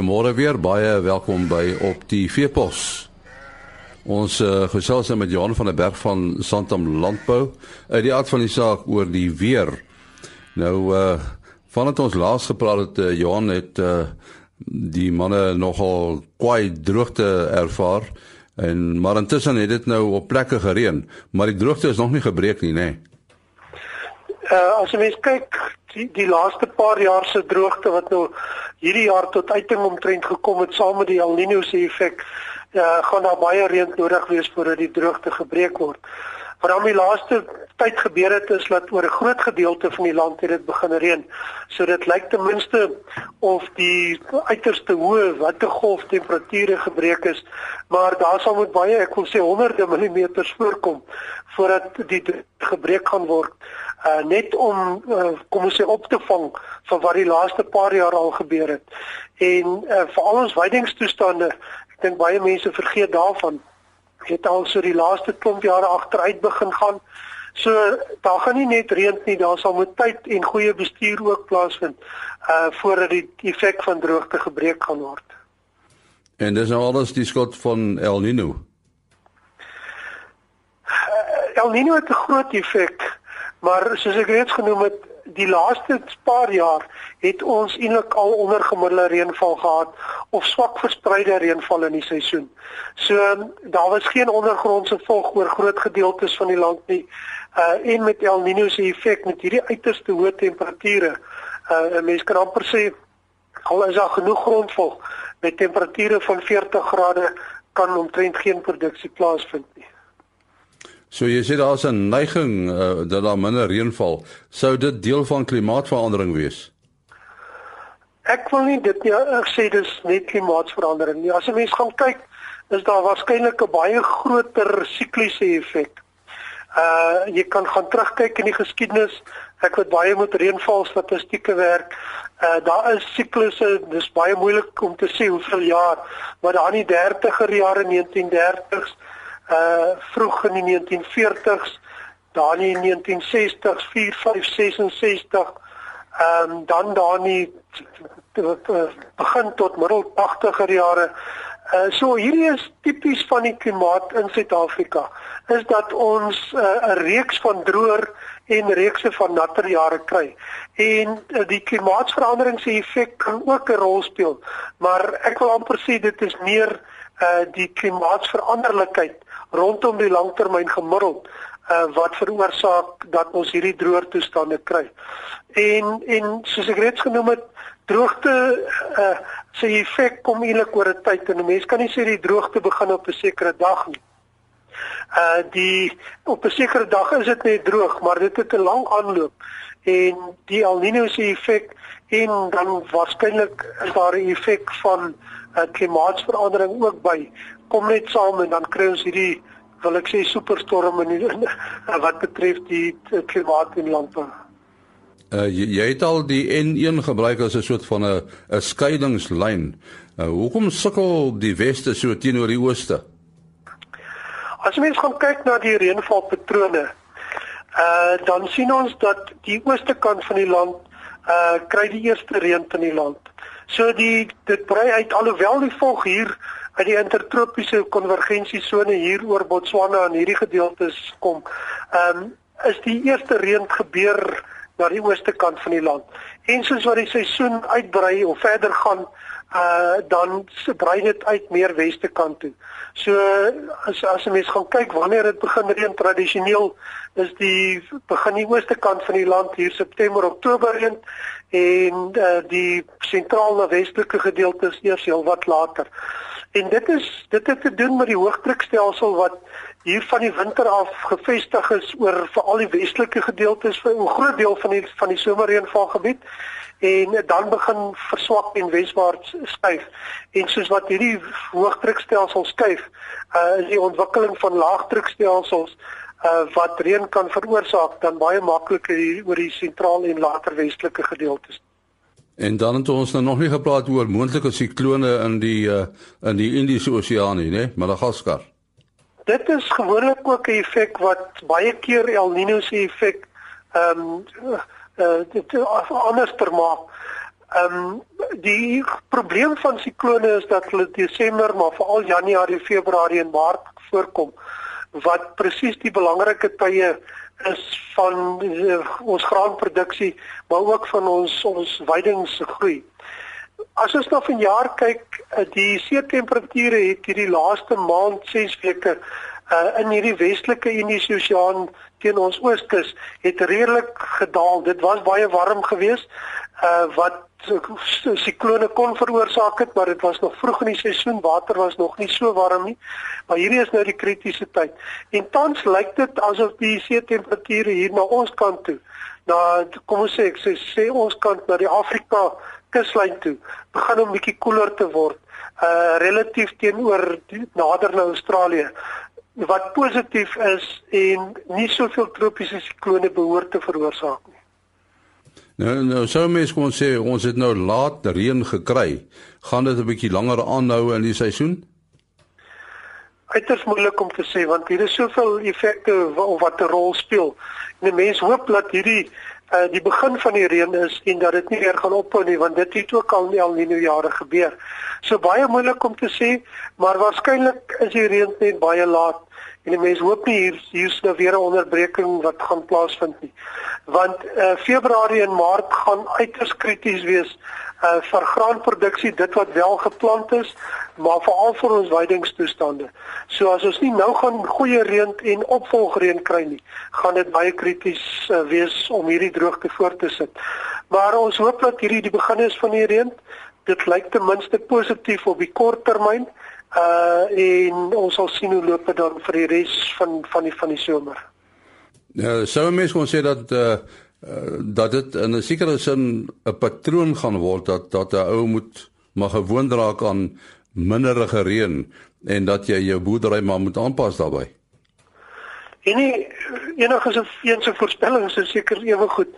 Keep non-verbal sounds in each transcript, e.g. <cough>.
Goeiemôre weer, baie welkom by op die Veepos. Ons uh, gesels nou met Johan van der Berg van Santam Landbou uit die aard van die saak oor die weer. Nou uh vandat ons laas gepraat het, uh, Johan het uh die manne nogal kwai droogte ervaar en maar intussen het dit nou op plekke gereën, maar die droogte is nog nie gebreek nie, nê. Nee. Uh as jy kyk die die laaste paar jaar se droogte wat nou hierdie jaar tot uiting omtrent gekom het saam met die El Niño se effek, uh, gaan daar baie reën nodig wees voordat die droogte gebreek word. Wat dan die laaste tyd gebeur het is dat oor 'n groot gedeelte van die land het dit begin reën. So dit lyk ten minste of die uiterste hoë wattegolf temperature gebreek is, maar daar sal moet baie, ek wil sê honderde millimeters voorkom voordat die gebreek gaan word. Uh net om uh, kom ons sê op te vang van wat die laaste paar jaar al gebeur het. En uh, vir al ons weidingstoestande, ek dink baie mense vergeet daarvan het al so die laaste klomp jare agteruit begin gaan. So daar gaan nie net reën nie, daar sal moet tyd en goeie bestuur ook plaasvind uh voordat die effek van droogte gebreek gaan word. En dis nou alles die skot van El Niño. Uh, El Niño het 'n groot effek, maar soos ek reeds genoem het, die laaste paar jaar het ons eintlik al onder gemiddelde reënval gehad of swak verspreide reënval in die seisoen. So daar was geen ondergrondse volg oor groot gedeeltes van die land nie. Uh en met El Niño se effek met hierdie uiterste hoë temperature, uh mense kan amper sê al is daar genoeg grondvol met temperature van 40 grade kan omtrent geen produksie plaasvind nie. So jy sê daar's 'n neiging uh, dat daar minder reën val. Sou dit deel van klimaatsverandering wees? Ek wil nie dit nie sê dis net klimaatsverandering nie. As 'n mens gaan kyk, is daar waarskynlik 'n baie groter sikliese effek. Uh jy kan gaan terugkyk in die geskiedenis. Ek het baie met reënval statistieke werk. Uh daar is siklusse, dis baie moeilik om te sê hoeveel jaar, maar daar in die 30er jare 1930s uh vroeg in die 1940s, dan in die 1960s, 4, 5, 66, ehm um, dan daar in begin tot middel 80er jare. Uh so hierdie is tipies van die klimaat in Suid-Afrika is dat ons 'n uh, reeks van droër en reekse van natter jare kry. En uh, die klimaatsverandering se effek kan ook 'n rol speel, maar ek wil amper sê dit is meer uh die klimaatsveranderlikheid rondom die langtermyn gemiddeld uh, wat veroorsaak dat ons hierdie droër toestande kry. En en soos ek reeds genoem het, droogte uh se effek kom eintlik oor 'n tyd en 'n mens kan nie sê die droogte begin op 'n sekere dag nie. Uh die op 'n sekere dag is dit net droog, maar dit het 'n lang aanloop en die El Niño se effek en dan waarskynlik is daar 'n effek van uh, klimaatsverandering ook by kom net saam en dan kry ons hierdie wil ek sê superstorm in, in <laughs> wat betref die klimaat in landbou. Uh, jy, jy het al die N1 gebruik as 'n soort van 'n 'n skeidingslyn. Uh, hoekom sukkel die weste so teenoor die ooste? As mens gaan kyk na die reënvalpatrone, uh dan sien ons dat die ooste kant van die land uh kry die eerste reën in die land. So die dit brei uit alhoewel die volg hier uit die intertropiese konvergensiesone hier oor Botswana en hierdie gedeeltes kom. Ehm um, is die eerste reën gebeur na die ooste kant van die land. En soos wat die seisoen uitbrei of verder gaan, uh dan brei dit uit meer weste kant toe. So as as 'n mens gaan kyk wanneer dit begin reën tradisioneel is die begin die ooste kant van die land hier September Oktober reën en uh, die sentrale westelike gedeeltes eers heel wat later. En dit is dit het te doen met die hoëdrukstelsel wat hier van die winter af gevestig is oor veral die westelike gedeeltes vir 'n groot deel van die van die somerreënvalgebied en dan begin verswak en weswaarts skuif. En soos wat hierdie hoëdrukstelsel skuif, uh, is die ontwikkeling van laagdrukstelsels uh, wat reën kan veroorsaak dan baie makliker oor die sentraal en later westelike gedeeltes. En dan het ons nou nog nie gepraat oor moontlike siklone in die uh, in die Indiese Oseaan nie, né? Madagaskar. Dit is gewoonlik ook 'n effek wat baie keer El Niño se effek ehm um, uh, dit anders vermaak. Ehm um, die probleem van siklone is dat hulle Desember maar veral Januarie, Februarie en Maart voorkom wat presies die belangrike tye is van uh, ons graanproduksie maar ook van ons ons weidingsgroei. As ons nou van jaar kyk, uh, die see temperature het hierdie laaste maand 6 weke uh, in hierdie westelike Indiese Oseaan teen ons ooskus het redelik gedaal. Dit was baie warm geweest uh, wat siklone kon veroorsaak het, maar dit was nog vroeg in die seisoen, water was nog nie so warm nie. Maar hierdie is nou die kritiese tyd. En tans lyk dit asof die see temperature hier na ons kant toe, na kom ons sê ek sê, sê ons kant na die Afrika kuslyn toe, begin om bietjie koeler te word, uh relatief teenoor nader na Australië wat positief is en nie soveel tropiese siklone behoort te veroorsaak nie. Nou nou sou mens kon sê ons het nou laat reën gekry. Gaan dit 'n bietjie langer aanhou in die seisoen? Uiters moeilik om te sê want hier is soveel effekte wat 'n rol speel. En mense hoop dat hierdie uh, die begin van die reën is en dat dit nie weer gaan ophou nie want dit het ook al in El Niño jare gebeur. So baie moeilik om te sê, maar waarskynlik is die reën net baie laat en die mense hoop nie hier hier's nou weer 'n onderbreking wat gaan plaasvind nie. Want uh, Februarie en Maart gaan uiters krities wees uh, vir graanproduksie, dit wat wel geplant is, maar veral vir ons weidingstoestande. So as ons nie nou gaan goeie reën en opvolgreën kry nie, gaan dit baie krities uh, wees om hierdie droogte voort te sit. Maar ons hoop dat hierdie die begin is van die reën. Dit lyk ten minste positief op die kort termyn uh en ons sal sien hoe loop dit dan vir die res van van die van die somer. Ja, sou mense kon sê dat uh, uh dat dit in 'n sekere sin 'n patroon gaan word dat dat 'n ou moet maar gewoond raak aan minderige reën en dat jy jou boerdery maar moet aanpas daarbey. En nie enige so een se voorspellings is seker ewe goed.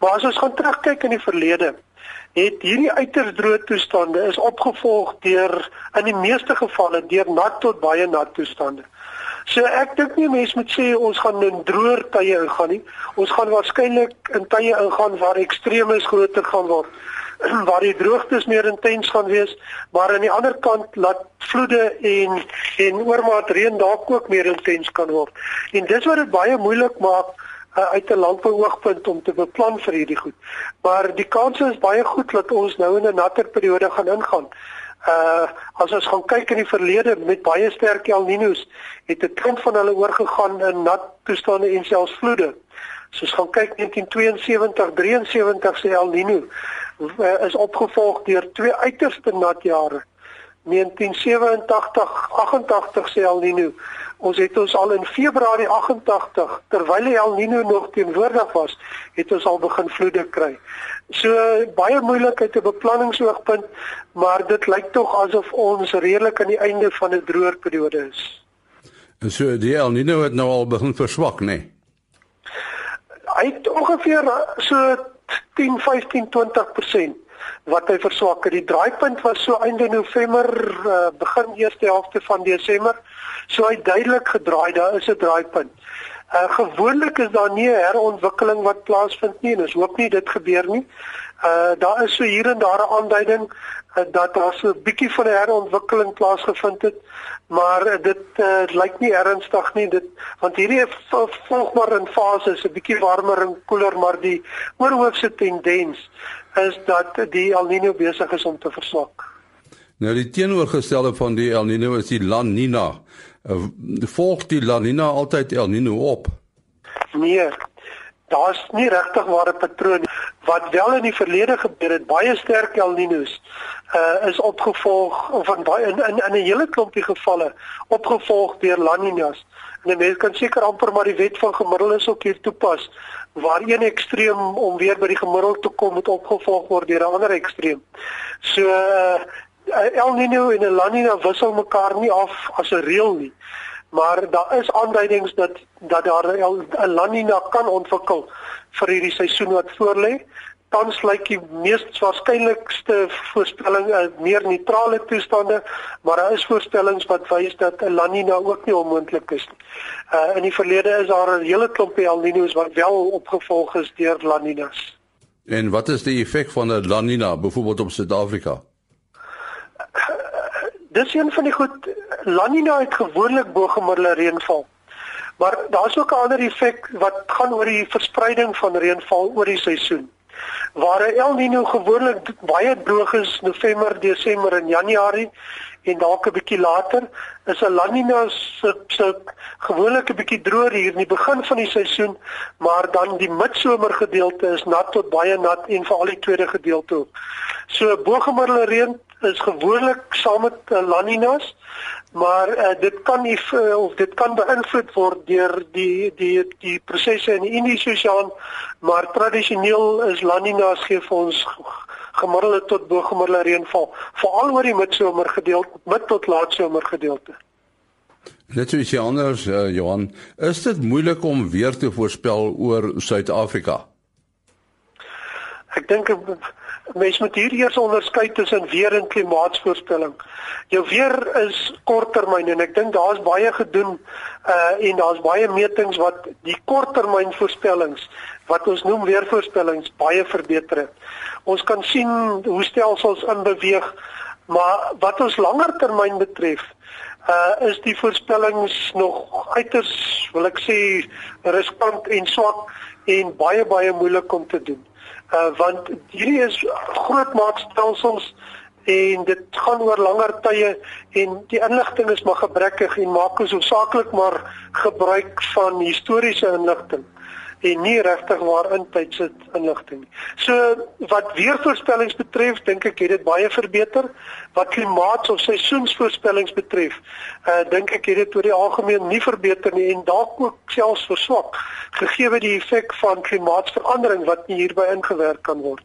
Maar as ons gaan terugkyk in die verlede, het hierdie uiters droë toestande is opgevolg deur in die meeste gevalle deur nat tot baie nat toestande. So ek dink nie mense moet sê ons gaan in droër tye ingaan nie. Ons gaan waarskynlik in tye ingaan waar ekstremes groter gaan word <clears throat> waar die droogtes meer intens gaan wees, maar aan die ander kant laat vloede en en oormaat reën dalk ook meer intens kan word. En dis wat dit baie moeilik maak uh, uit 'n landbouoogpunt om te beplan vir hierdie goed. Maar die kans is baie goed dat ons nou in 'n natter periode gaan ingaan. Uh as ons gaan kyk in die verlede met baie sterk El Niños, het 'n klomp van hulle oorgegaan in nat toestande en selfs vloede. So ons gaan kyk 1972, 73 se El Niño uh, is opgevolg deur twee uiterste nat jare. 1987, 88 se El Niño Ons het ons al in Februarie 88 terwyl El Niño nog teenwoordig was, het ons al begin vloede kry. So baie moeilikheid te beplanningsoogpunt, maar dit lyk tog asof ons redelik aan die einde van 'n droër periode is. En so die El Niño het nou al begin verswak, nê? Nee? Hy het ongeveer so 10, 15, 20% wat hy verswak het. Die draaipunt was so einde November, uh, begin eerste helfte van Desember. So hy duidelik gedraai, daar is 'n draaipunt. Uh gewoonlik is daar nie 'n herontwikkeling wat plaasvind nie en ons hoop nie dit gebeur nie. Uh daar is so hier en daar 'n aanduiding uh, dat daar so 'n bietjie van 'n herontwikkeling plaasgevind het, maar uh, dit uh, lyk nie ernstig nie. Dit want hierdie volg maar in fases, 'n bietjie warmer en koeler, maar die oorhoofse tendens is dat die El Niño besig is om te verswak. Nou die teenoorgestelde van die El Niño is die La Nina. Uh, volg die La Nina altyd El Niño op? Nee. Daar's nie regtig ware patroon wat wel in die verlede gebeur het baie sterk El Niños uh is opgevolg van baie in in, in 'n hele klompie gevalle opgevolg deur La Ninas. En mense kan seker amper maar die wet van gemiddeldes ook hier toepas waar een ekstreem om weer by die gemiddelde te kom moet opgevolg word deur 'n ander ekstreem. So uh, El Niño en La Niña wissel mekaar nie af as 'n reël nie. Maar daar is aanduidings dat dat daar 'n La Niña kan ontwikkel vir hierdie seisoen wat voorlê tans lyk die mees waarskynlikste voorspelling 'n uh, meer neutrale toestande, maar daar is voorstellings wat wys dat 'n La Nina ook nie onmoontlik is nie. Uh in die verlede is daar 'n hele klompie El Niños wat wel opgevolg is deur La Ninas. En wat is die effek van 'n La Nina byvoorbeeld op Suid-Afrika? Dis een van die goed La Nina het gewoonlik bo gemiddelde reënval. Maar daar's ook 'n ander effek wat gaan oor die verspreiding van reënval oor die seisoen. Waar El Nino gewoonlik baie droog is November, Desember en Januarie en dalk 'n bietjie later, is 'n La Nina se se gewoonlik 'n bietjie droër hier in die begin van die seisoen, maar dan die midsomer gedeelte is nat tot baie nat en veral die tweede gedeelte. So bogemiddelde reën is gewoonlik saam met La Ninas, maar uh, dit kan nie uh, of dit kan beïnvloed word deur die die die prosesse in die Indiese Oseaan, maar tradisioneel is La Ninas gee vir ons gemiddelde tot bogemiddelde reënval, veral oor die midsomer gedeelte, mid tot laatsomer gedeelte. Net soos jy anders uh, Johan, is dit moeilik om weer te voorspel oor Suid-Afrika? Ek dink mens moet hier eers onderskei tussen weer en klimaatsvoorspelling. Jou weer is korttermyn en ek dink daar's baie gedoen uh en daar's baie metings wat die korttermynvoorspellings wat ons noem weervoorspellings baie verbeter het. Ons kan sien hoe stelsels inbeweeg, maar wat ons langer termyn betref, uh is die voorspellings nog uiters wil ek sê riskant en swak en baie baie moeilik om te doen uh, want hierdie is groot maatstelsels en dit gaan oor langer tye en die inligting is maar gebrekkig en maak ons hoofsaaklik maar gebruik van historiese inligting en nie regtig waar in tydse inligting nie. So wat weervoorspellings betref, dink ek het dit baie verbeter. Wat klimaats of seisoensvoorspellings betref, uh dink ek het dit oor die algemeen nie verbeter nie en dalk ook selfs verswak gegee die effek van klimaatsverandering wat nie hierby ingewerk kan word.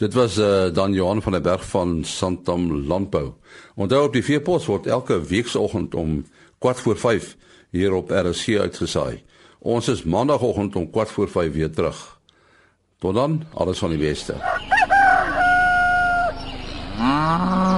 Dit was uh, dan Johan van der Berg van Santam Landbou. Onthou op die veepos word elke weekoggend om kwart voor 5 hier op RC uitgesaai. Ons is maandagooggend om 4:45 weer terug. Tot dan, alles van die beste. Ah.